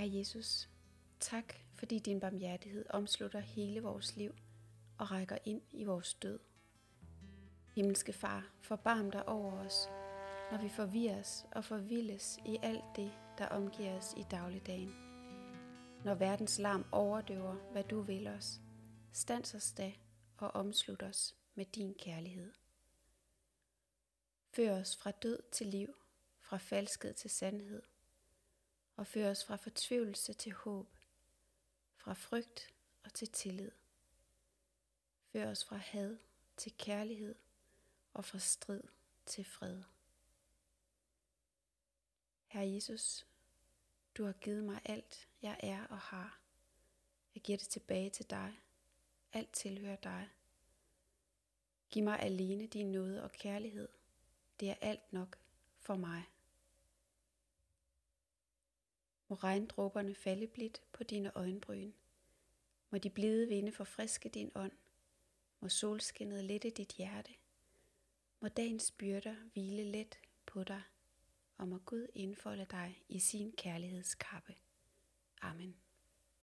Herre Jesus, tak fordi din barmhjertighed omslutter hele vores liv og rækker ind i vores død. Himmelske Far, forbarm dig over os, når vi forvirres og forvildes i alt det, der omgiver os i dagligdagen. Når verdens larm overdøver, hvad du vil os, stands os da og omslut os med din kærlighed. Før os fra død til liv, fra falskhed til sandhed, og før os fra fortvivlelse til håb, fra frygt og til tillid. Før os fra had til kærlighed og fra strid til fred. Herre Jesus, du har givet mig alt, jeg er og har. Jeg giver det tilbage til dig. Alt tilhører dig. Giv mig alene din nåde og kærlighed. Det er alt nok for mig. Må regndråberne falde blidt på dine øjenbryn. Må de blide vinde forfriske din ånd. Må solskinnet lette dit hjerte. Må dagens byrder hvile let på dig, og må Gud indfolde dig i sin kærlighedskappe. Amen.